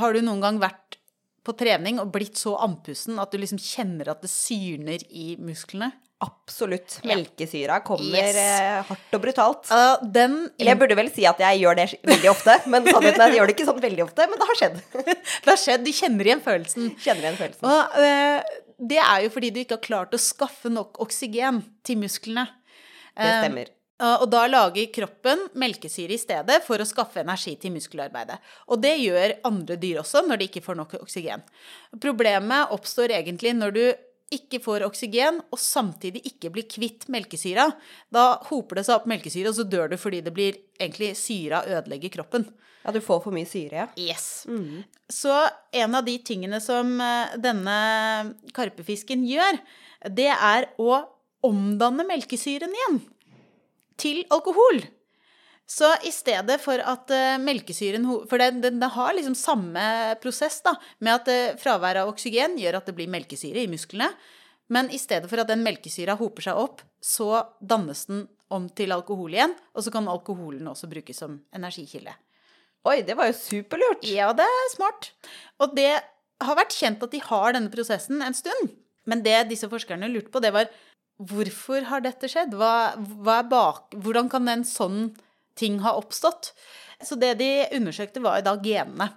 Har du noen gang vært på trening og blitt så andpusten at du liksom kjenner at det syrner i musklene? Absolutt. Melkesyra kommer Yes. eh, hardt og brutalt. Uh, den jeg burde vel si at jeg gjør det veldig ofte, men sannheten er at jeg gjør det ikke sånn veldig ofte, men det har skjedd. Det har skjedd, du kjenner igjen følelsen. Kjenner igjen følelsen. Og uh, det er jo fordi du ikke har klart å skaffe nok oksygen til musklene. Det Eh, stemmer. Uh, Og da lager kroppen melkesyre i stedet for å skaffe energi til muskelarbeidet. Og det gjør andre dyr også når de ikke får nok oksygen. Problemet oppstår egentlig når du ikke får oksygen og samtidig ikke blir kvitt melkesyra. Da hoper det seg opp melkesyre, og så dør du fordi det blir egentlig syra ødelegger kroppen. Ja, du får for mye syre, ja. Yes. Så en av de tingene som eh, denne karpefisken gjør, det er å omdanne melkesyren igjen til alkohol. Så i stedet for at eh, melkesyren For den, den, den har liksom samme prosess, da, med at eh, fravær av oksygen gjør at det blir melkesyre i musklene. Men i stedet for at den melkesyra hoper seg opp, så dannes den om til alkohol igjen. Og så kan alkoholen også brukes som energikilde. Oi, det var jo superlurt. Ja, det er smart. Og det har vært kjent at de har denne prosessen en stund. Men det disse forskerne lurte på, det var hvorfor har dette skjedd? Hva, hva er bak, hvordan kan en sånn ting har oppstått? Så det de undersøkte, var da genene.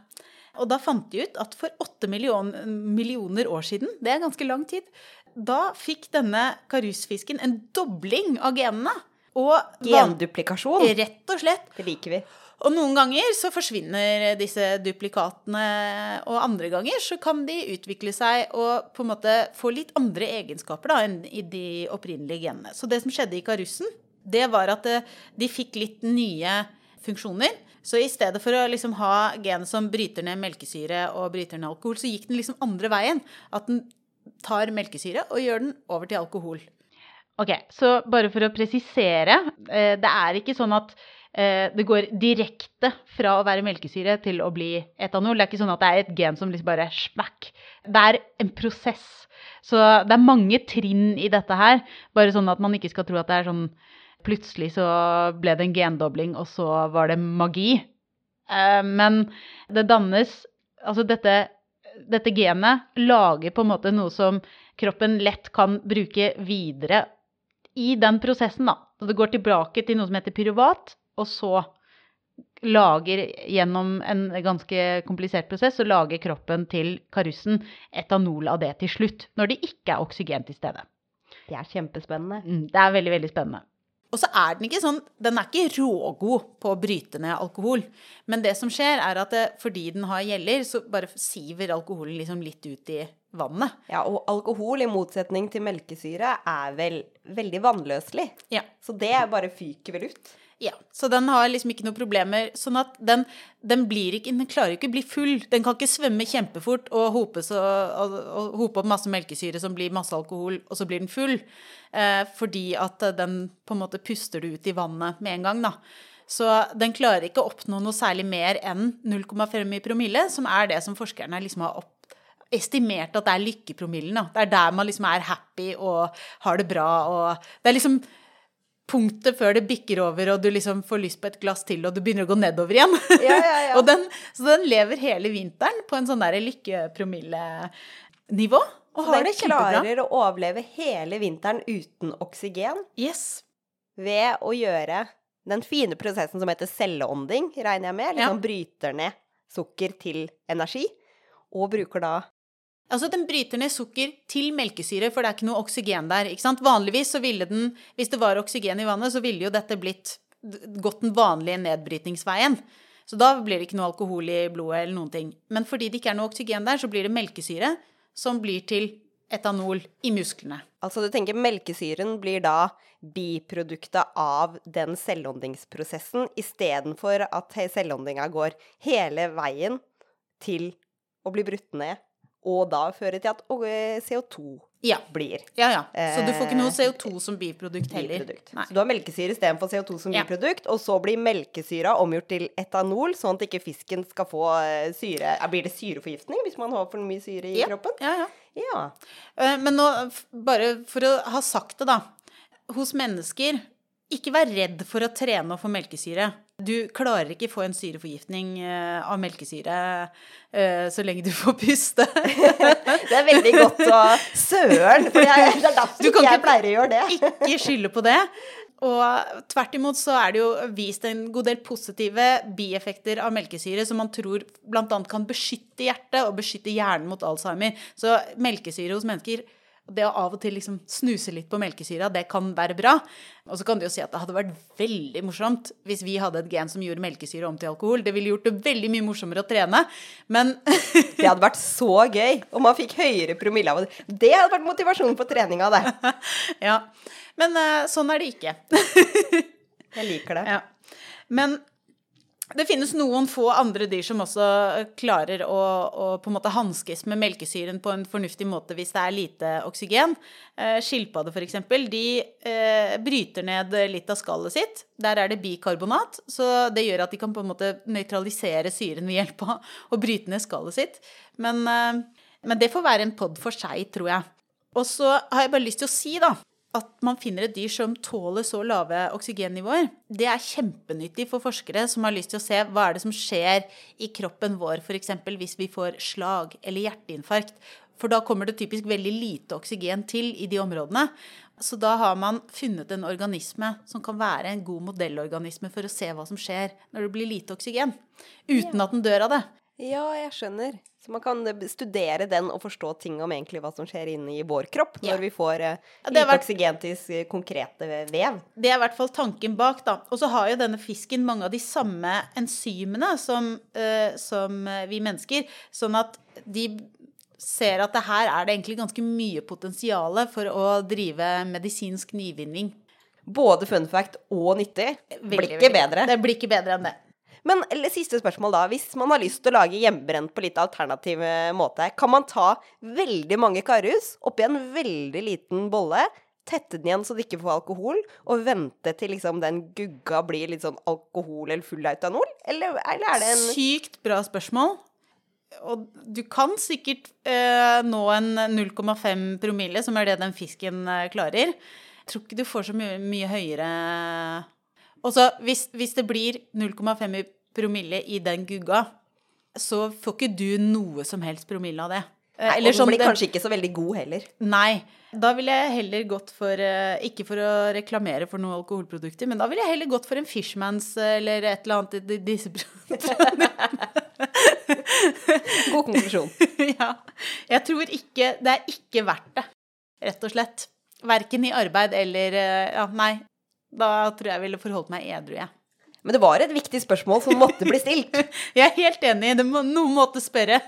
Og da fant de ut at for åtte million, millioner år siden, det er ganske lang tid, da fikk denne karusfisken en dobling av genene. Og Genduplikasjon. Rett og slett. Det liker vi. Og noen ganger så forsvinner disse duplikatene, og andre ganger så kan de utvikle seg og på en måte få litt andre egenskaper da, enn i de opprinnelige genene. Så det som skjedde i karussen, det var at eh, de fikk litt nye funksjoner. Så i stedet for å liksom ha gen som bryter ned melkesyre og bryter ned alkohol, så gikk den liksom andre veien. At den tar melkesyre og gjør den over til alkohol. Ok, så bare for å presisere, eh, det er ikke sånn at eh, det går direkte fra å være melkesyre til å bli etanol. Det er ikke sånn at det er et gen som liksom bare smack. Det er en prosess. Så det er mange trinn i dette her, bare sånn at man ikke skal tro at det er sånn Plutselig så ble det en gendobling, og så var det magi. Eh, Men det dannes Altså dette, dette genet lager på en måte noe som kroppen lett kan bruke videre i den prosessen, da. Så det går tilbake til noe som heter pyruvat, og så lager gjennom en ganske komplisert prosess, så lager kroppen til karussen etanol av det til slutt, når det ikke er oksygen til stede. Det er kjempespennende. Mm, Det er veldig, veldig spennende. Og så er den ikke sånn Den er ikke rågod på å bryte ned alkohol. Men det som skjer, er at det, fordi den har gjeller, så bare siver alkoholen liksom litt ut i vannet. Ja, og alkohol, i motsetning til melkesyre, er vel veldig vannløselig. Ja. Så det bare fyker vel ut. Ja, så den har liksom ikke noen problemer. Sånn at den, den, ikke, den klarer ikke å bli full. Den kan ikke svømme kjempefort og hope, så, og, og hope opp masse melkesyre som blir masse alkohol, og så blir den full. Eh, fordi at den på en måte puster du ut i vannet med en gang, da. Så den klarer ikke å oppnå noe særlig mer enn 0,5 i promille, som er det som forskerne liksom har opp estimert at det er lykkepromillen. Da. Det er der man liksom er happy og har det bra. Og det er liksom punktet før det bikker over, og du liksom får lyst på et glass til, og du begynner å gå nedover igjen. Ja, ja, ja. og den, så den lever hele vinteren på en sånn der lykkepromillenivå. Og Så har den det kjempebra. klarer å overleve hele vinteren uten oksygen Yes. ved å gjøre den fine prosessen som heter celleånding, regner jeg med. Liksom bryter ned sukker til energi, og bruker da Altså, den bryter ned sukker til melkesyre, for det er ikke noe oksygen der. ikke sant? Vanligvis så ville den, hvis det var oksygen i vannet, så ville jo dette blitt gått den vanlige nedbrytningsveien. Så da blir det ikke noe alkohol i blodet eller noen ting. Men fordi det ikke er noe oksygen der, så blir det melkesyre som blir til etanol i musklene. Altså du tenker melkesyren blir da biproduktet av den selvåndingsprosessen, istedenfor at selvåndinga går hele veien til å bli brutt ned, og da fører til at eh, CO2 Ja. blir Ja, ja. Så du får ikke noe Eh, CO2 som biprodukt heller. biprodukt. Så du har melkesyre istedenfor CO2 som Ja. biprodukt, og så blir melkesyra omgjort til etanol, sånn at ikke fisken skal få eh, syre ja, Blir det syreforgiftning hvis man har for mye syre i Ja, kroppen? ja, ja. Ja. Men nå, bare for å ha sagt det, da. Hos mennesker, ikke vær redd for å trene og få melkesyre. Du klarer ikke få en syreforgiftning eh, av melkesyre eh, så lenge du får puste. Det er veldig godt å Søren! For jeg, det er derfor Du kan ikke jeg pleier å gjøre det. ikke skylde på det. Og tvert imot så er det jo vist en god del positive bieffekter av melkesyre som man tror bl.a. kan beskytte hjertet og beskytte hjernen mot Alzheimer. Så melkesyre hos mennesker det å av og til liksom snuse litt på melkesyra, det kan være bra. Og så kan du jo si at det hadde vært veldig morsomt hvis vi hadde et gen som gjorde melkesyre om til alkohol. Det ville gjort det veldig mye morsommere å trene. Men Det hadde vært så gøy om man fikk høyere promille av det. Det hadde vært motivasjonen for treninga, det. ja. Men eh, sånn er det ikke. Jeg liker det. Ja. Men det finnes noen få andre dyr som også klarer å, å på en måte hanskes med melkesyren på en fornuftig måte hvis det er lite oksygen. Eh, Skilpadder f.eks. De eh, bryter ned litt av skallet sitt. Der er det bikarbonat, så det gjør at de kan på en måte nøytralisere syren ved hjelp av å bryte ned skallet sitt. Men, eh, men det får være en pod for seg, tror jeg. Og så har jeg bare lyst til å si, da, at man finner et dyr som tåler så lave oksygennivåer, det er kjempenyttig for forskere som har lyst til å se hva er det som skjer i kroppen vår, f.eks. hvis vi får slag eller hjerteinfarkt. For da kommer det typisk veldig lite oksygen til i de områdene. Så da har man funnet en organisme som kan være en god modellorganisme for å se hva som skjer når det blir lite oksygen. Uten at den dør av det. Ja, jeg skjønner. Så man kan eh, studere den og forstå ting om egentlig hva som skjer inni vår kropp når Ja. vi får Ja, det vært- konkrete vev. Det er i hvert fall tanken bak, da. Og så har jo denne fisken mange av de samme enzymene som, uh, som eh, vi mennesker, sånn at de ser at det her er det egentlig ganske mye potensial for å drive medisinsk nyvinning. Både fun fact og nyttig. Blir ikke bedre. Det blir ikke bedre enn det. Men siste spørsmål da. Hvis man har lyst til å lage hjemmebrent på litt alternativ eh, måte, kan man ta veldig mange karus oppi en veldig liten bolle, tette den igjen så det ikke får alkohol, og vente til liksom den gugga blir litt sånn alkohol eller full av? Eller, eller er det en Sykt bra spørsmål. Og du kan sikkert eh, nå en 0,5 promille, som er det den fisken eh, klarer. Jeg tror ikke du får så mye, mye høyere Og så hvis, hvis det blir 0,5 i promille i den gugga, så får ikke du noe som helst promille av det. Eh, Nei, eller og den blir den- kanskje ikke så veldig god heller. Nei. Da ville jeg heller gått for eh, Ikke for å reklamere for noen alkoholprodukter, men da ville jeg heller gått for en Fishmans eh, eller et eller annet i disse God konklusjon. ja. Jeg tror ikke Det er ikke verdt det, rett og slett. Verken i arbeid eller Ja, nei. Da tror jeg jeg ville forholdt meg edru, jeg. Men det var et viktig spørsmål som måtte bli stilt. Jeg er helt enig. Det må noen måtte spørre.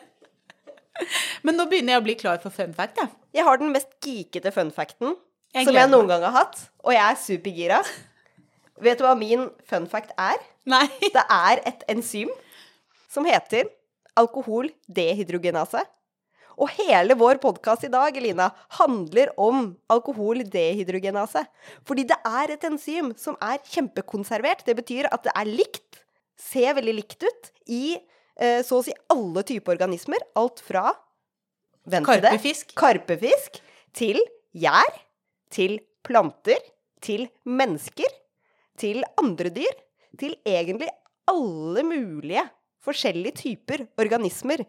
Men nå begynner jeg å bli klar for fun fact, jeg. Jeg har den mest geekete fun facten Jeg som jeg noen gang har hatt, og jeg er supergira. Vet du hva min fun fact er? Nei. Det er et enzym som heter alkoholdehydrogenase. Og hele vår podkast i dag, Elina, handler om alkoholdehydrogenase. Fordi det er et enzym som er kjempekonservert. Det betyr at det er likt, ser veldig likt ut, i eh, så å si alle typer organismer. Alt fra Karpefisk. karpefisk til gjær, til planter, til mennesker, til andre dyr, til egentlig alle mulige forskjellige typer organismer.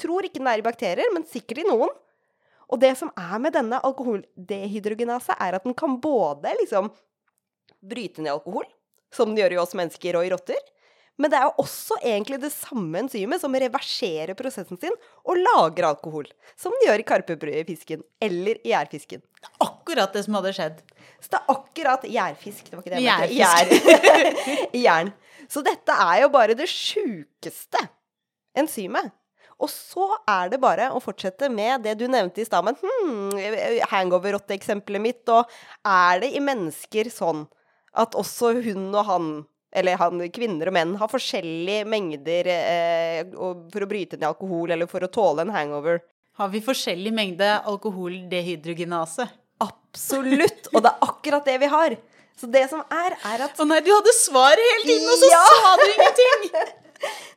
Tror ikke den er i bakterier, men sikkert i noen. Og det som er med denne alkoholdehydrogenase, er at den kan både liksom bryte ned alkohol, som den gjør i oss mennesker og i rotter, men det er jo også egentlig det samme enzymet som reverserer prosessen sin og lager alkohol, som den gjør i karpefisken eller i gjærfisken. Akkurat det som hadde skjedd. Så det er akkurat gjærfisk. Det var ikke det jeg mente. Gjær. Jern. Så dette er jo bare det sjukeste enzymet. Og så er det bare å fortsette med det du nevnte i stad, men hmm, hangover-rotte-eksempelet mitt, og er det i mennesker sånn at også hun og han, eller han, kvinner og menn, har forskjellige mengder eh, for å bryte ned alkohol, eller for å tåle en hangover? Har vi forskjellig mengde alkoholdehydrogenase? Absolutt! Og det er akkurat det vi har. Så det som er, er at Å nei, du hadde svaret hele tiden, og så Ja! sa du ingenting!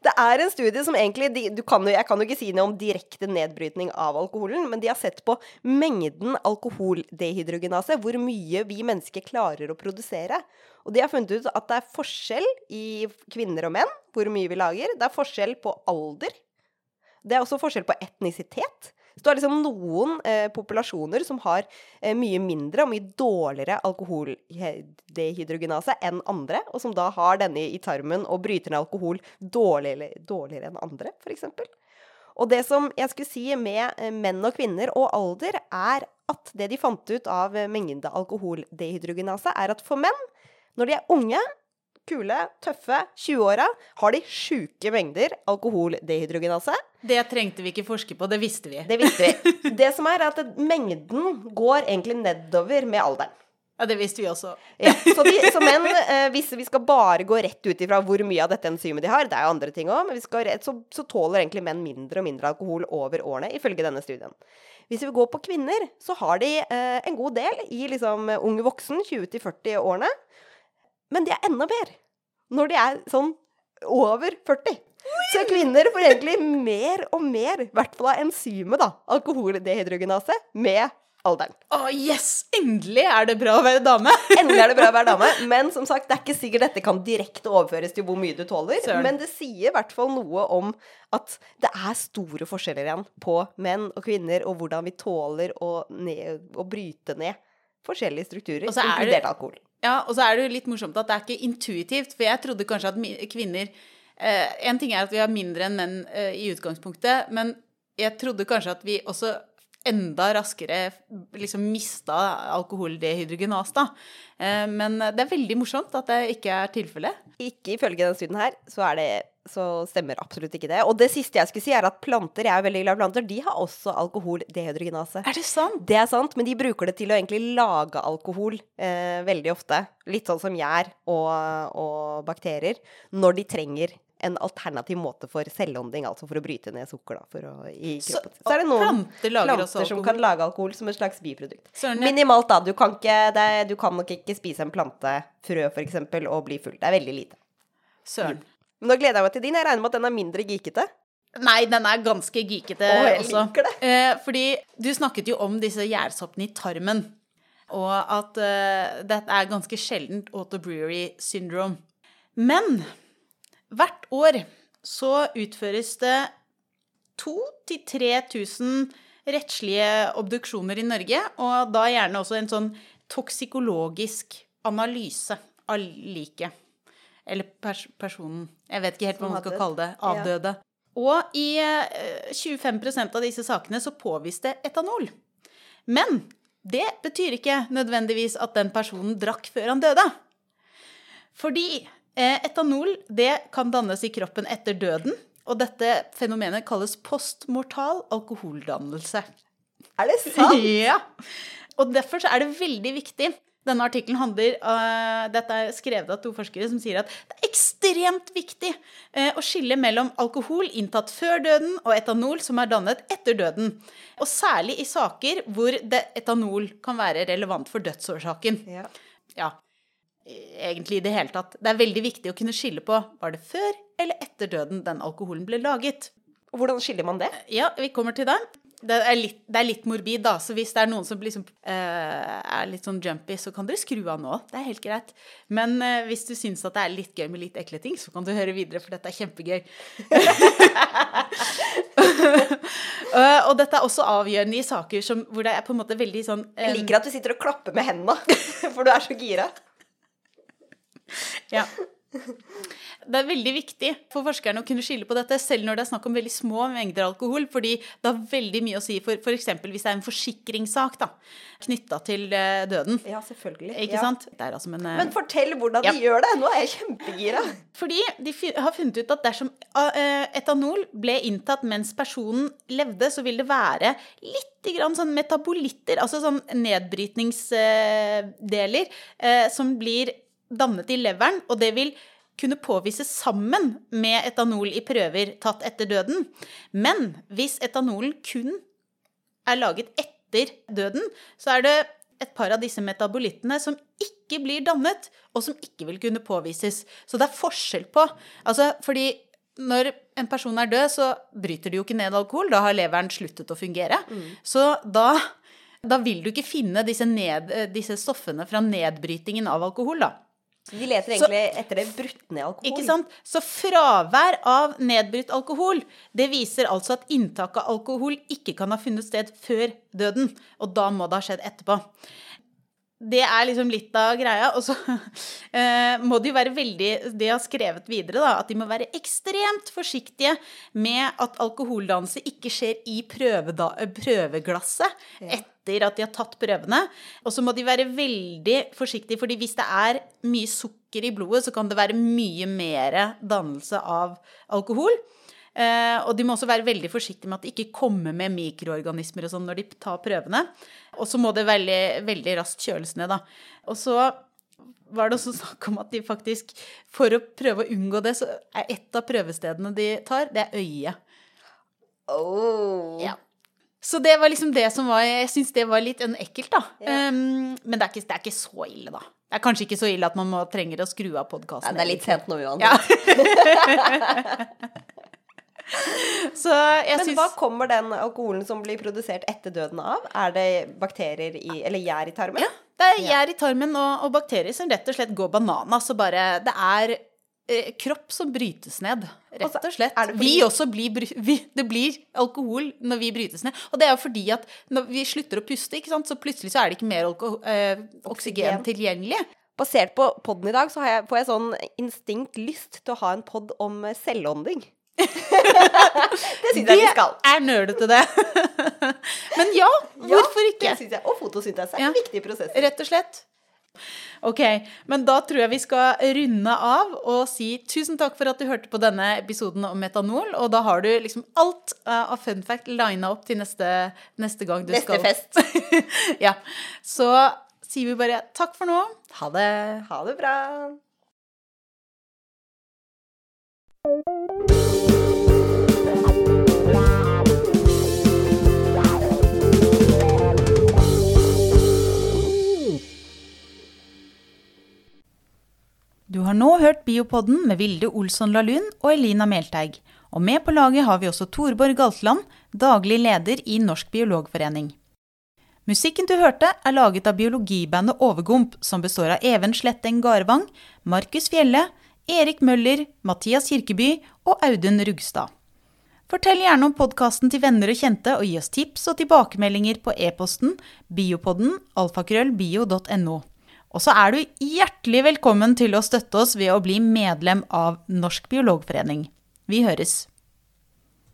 Det er en studie som egentlig de, kan Jeg kan jo ikke si noe om direkte nedbrytning av alkoholen, men de har sett på mengden alkoholdehydrogenase, hvor mye vi mennesker klarer å produsere. Og de har funnet ut at det er forskjell i kvinner og menn, hvor mye vi lager. Det er forskjell på alder. Det er også forskjell på etnisitet. Så du har liksom noen eh, populasjoner som har eh, mye mindre og mye dårligere alkoholdehydrogenase enn andre, og som da har denne i tarmen og bryter ned alkohol dårligere, dårligere enn andre, f.eks. Og det som jeg skulle si med eh, menn og kvinner og alder, er at det de fant ut av eh, mengde alkoholdehydrogenase, er at for menn, når de er unge, kule, tøffe, 20-åra, har de sjuke mengder alkoholdehydrogenase. Det trengte vi ikke forske på, det visste vi. Det visste vi. Det som er, er at mengden går egentlig nedover med alderen. Ja, det visste vi også. Ja, så, de, så menn, eh, hvis vi skal bare gå rett ut ifra hvor mye av dette enzymet de har, det er jo andre ting òg, men vi skal så, så tåler egentlig menn mindre og mindre alkohol over årene, ifølge denne studien. Hvis vi går på kvinner, så har de eh, en god del i liksom unge voksen, 20-40-årene. Men de er enda mer når de er sånn over 40. Så kvinner får egentlig mer og mer, i hvert fall av enzymet, da, alkoholdehydrogenase, med alderen. Å, yes! Endelig er det bra å være dame! Endelig er det bra å være dame. Men som sagt, det er ikke sikkert dette kan direkte overføres til hvor mye du tåler. Søren. Men det sier i hvert fall noe om at det er store forskjeller igjen på menn og kvinner, og hvordan vi tåler å, ned, å bryte ned forskjellige strukturer, er inkludert alkohol. Ja, og så er det jo litt morsomt at det er ikke intuitivt, for jeg trodde kanskje at kvinner eh, En ting er at vi har mindre enn menn eh, i utgangspunktet, men jeg trodde kanskje at vi også enda raskere liksom mista alkoholdehydrogenas, da. Eh, men det er veldig morsomt at det ikke er tilfellet. Ikke ifølge denne studien her, så, er det, så stemmer absolutt ikke det. Og det siste jeg skulle si, er at planter, jeg er veldig glad i planter, de har også alkoholdehydrogenase. Er det sant? Det er sant, men de bruker det til å egentlig lage alkohol eh, veldig ofte. Litt sånn som gjær og, og bakterier. Når de trenger en alternativ måte for selvånding, altså for å bryte ned sukker da, for å, i Så, kroppen. Så, er det noen planter planter som kan lage alkohol som et slags biprodukt. Søren, ja. Minimalt, da. Du kan, ikke, det, du kan nok ikke spise en plantefrø, for eksempel, og bli full. Det er veldig lite. Søren. Men nå gleder jeg meg til din. Jeg regner med at den er mindre geekete. Nei, den er ganske geekete oh, jeg også. liker det. Eh, fordi du snakket jo om disse gjærsoppene i tarmen, og at eh, dette er ganske sjeldent autobrewery syndrome. Men hvert år så utføres det 2000-3000 rettslige obduksjoner i Norge, og da gjerne også en sånn toksikologisk analyse av liket. Eller pers personen. Jeg vet ikke helt hva man skal kalle det. ja. Avdøde. Og i eh, 25% av disse sakene så påviste etanol. Men det betyr ikke nødvendigvis at den personen drakk før han døde. Fordi eh, etanol det kan dannes i kroppen etter døden, og dette fenomenet kalles postmortal alkoholdannelse. Er det sant? Ja. Og derfor så er det veldig viktig Denne artikkelen handler uh, Dette er skrevet av to forskere som sier at det er ekstremt viktig uh, å skille mellom alkohol inntatt før døden og etanol som er dannet etter døden. Og særlig i saker hvor det, etanol kan være relevant for dødsårsaken. Ja. Ja, egentlig i det hele tatt. Det er veldig viktig å kunne skille på var det før eller etter døden den alkoholen ble laget. Og Hvordan skiller man det? Ja, vi kommer til det. Det er litt, det er litt morbid, da, så hvis det er noen som liksom, eh, er litt sånn jumpy, så kan dere skru av nå. Det er helt greit. Men eh, hvis du syns at det er litt gøy med litt ekle ting, så kan du høre videre, for dette er kjempegøy. Eh, og dette er også avgjørende i saker som, hvor det er på en måte veldig sånn eh, Jeg liker at du sitter og klapper med hendene, for du er så gira. Ja. Det er veldig viktig for forskerne å kunne skille på dette, selv når det er snakk om veldig små mengder alkohol, fordi det har veldig mye å si for f.eks. hvis det er en forsikringssak da, knytta til eh, døden. Ja, selvfølgelig. Ikke Ja. sant? Er altså, men, eh, Men fortell hvordan Ja. de gjør det. Nå er jeg kjempegira. Fordi de har funnet ut at dersom eh, etanol ble inntatt mens personen levde, så vil det være litt sånn metabolitter, altså sånn nedbrytningsdeler, som blir dannet i leveren, og det vil kunne påvises sammen med etanol i prøver tatt etter døden. Men hvis etanolen kun er laget etter døden, så er det et par av disse metabolittene som ikke blir dannet, og som ikke vil kunne påvises. Så det er forskjell på Altså, fordi når en person er død, så bryter de jo ikke ned alkohol. Da har leveren sluttet å fungere. Så da, da vil du ikke finne disse, ned, eh, disse stoffene fra nedbrytingen av alkohol, da. De leter egentlig etter det brutt ned alkohol. Ikke sant? Så fravær av nedbrutt alkohol, det viser altså at inntak av alkohol ikke kan ha funnet sted før døden. Og da må det ha skjedd etterpå. Det er liksom litt av greia. Og så eh, må de jo være veldig De har skrevet videre da, at de må være ekstremt forsiktige med at alkoholdannelse ikke skjer i prøveda, prøveglasset etter at de har tatt prøvene. Og så må de være veldig forsiktige, fordi hvis det er mye sukker i blodet, så kan det være mye mer dannelse av alkohol. Eh, og de må også være veldig forsiktige med at de ikke kommer med mikroorganismer og sånn når de tar prøvene. Og så må det veldig, veldig raskt kjøles ned, da. Og så var det også snakk om at de faktisk, for å prøve å unngå det, så er et av prøvestedene de tar, det er øyet. Oh. Ja. Så det var liksom det som var Jeg syns det var litt ekkelt, da. Ja. Um, men det er, ikke, det er ikke så ille, da. Det er kanskje ikke så ille at man må, trenger å skru av podkasten. Ja, det er litt sent nå uansett. Ja. Så jeg Men syns hva kommer den alkoholen som blir produsert etter døden av? Er det bakterier i Eller gjær i tarmen? Ja, det er gjær i tarmen og, og bakterier som rett og slett går bananas. Så bare Det er eh, kropp som brytes ned, rett og slett. fordi- Vi også blir vi, Det blir alkohol når vi brytes ned. Og det er jo fordi at når vi slutter å puste, ikke sant, så plutselig så er det ikke mer alko eh, oksygen Oksygen. tilgjengelig. Basert på podden i dag, så har jeg, får jeg sånn instinkt lyst til å ha en pod om selvånding. det syns jeg vi skal. Det er nølete, det. Men ja, hvorfor Ja, ikke? Jeg. Og fotosyntese er Ja. en viktig prosess. Rett og slett. Ok, men da tror jeg vi skal runde av og si tusen takk for at du hørte på denne episoden om metanol. Og da har du liksom alt eh, av fun fact lina opp til neste, neste gang du Neste skal fest. Ja. Så sier vi bare takk for nå. Ha det. Ha det bra. Du har nå hørt Biopodden med Vilde Olsson Lahlun og Elina Melteig. Og med på laget har vi også Torborg Galtland, daglig leder i Norsk biologforening. Musikken du hørte, er laget av biologibandet Overgump, som består av Even Sletteng Garvang, Markus Fjelle, Erik Møller, Mathias Kirkeby og Audun Rugstad. Fortell gjerne om podkasten til venner og kjente, og gi oss tips og tilbakemeldinger på e-posten biopodden alfakrøllbio.no. Og så er du hjertelig velkommen til å støtte oss ved å bli medlem av Norsk biologforening. Vi høres.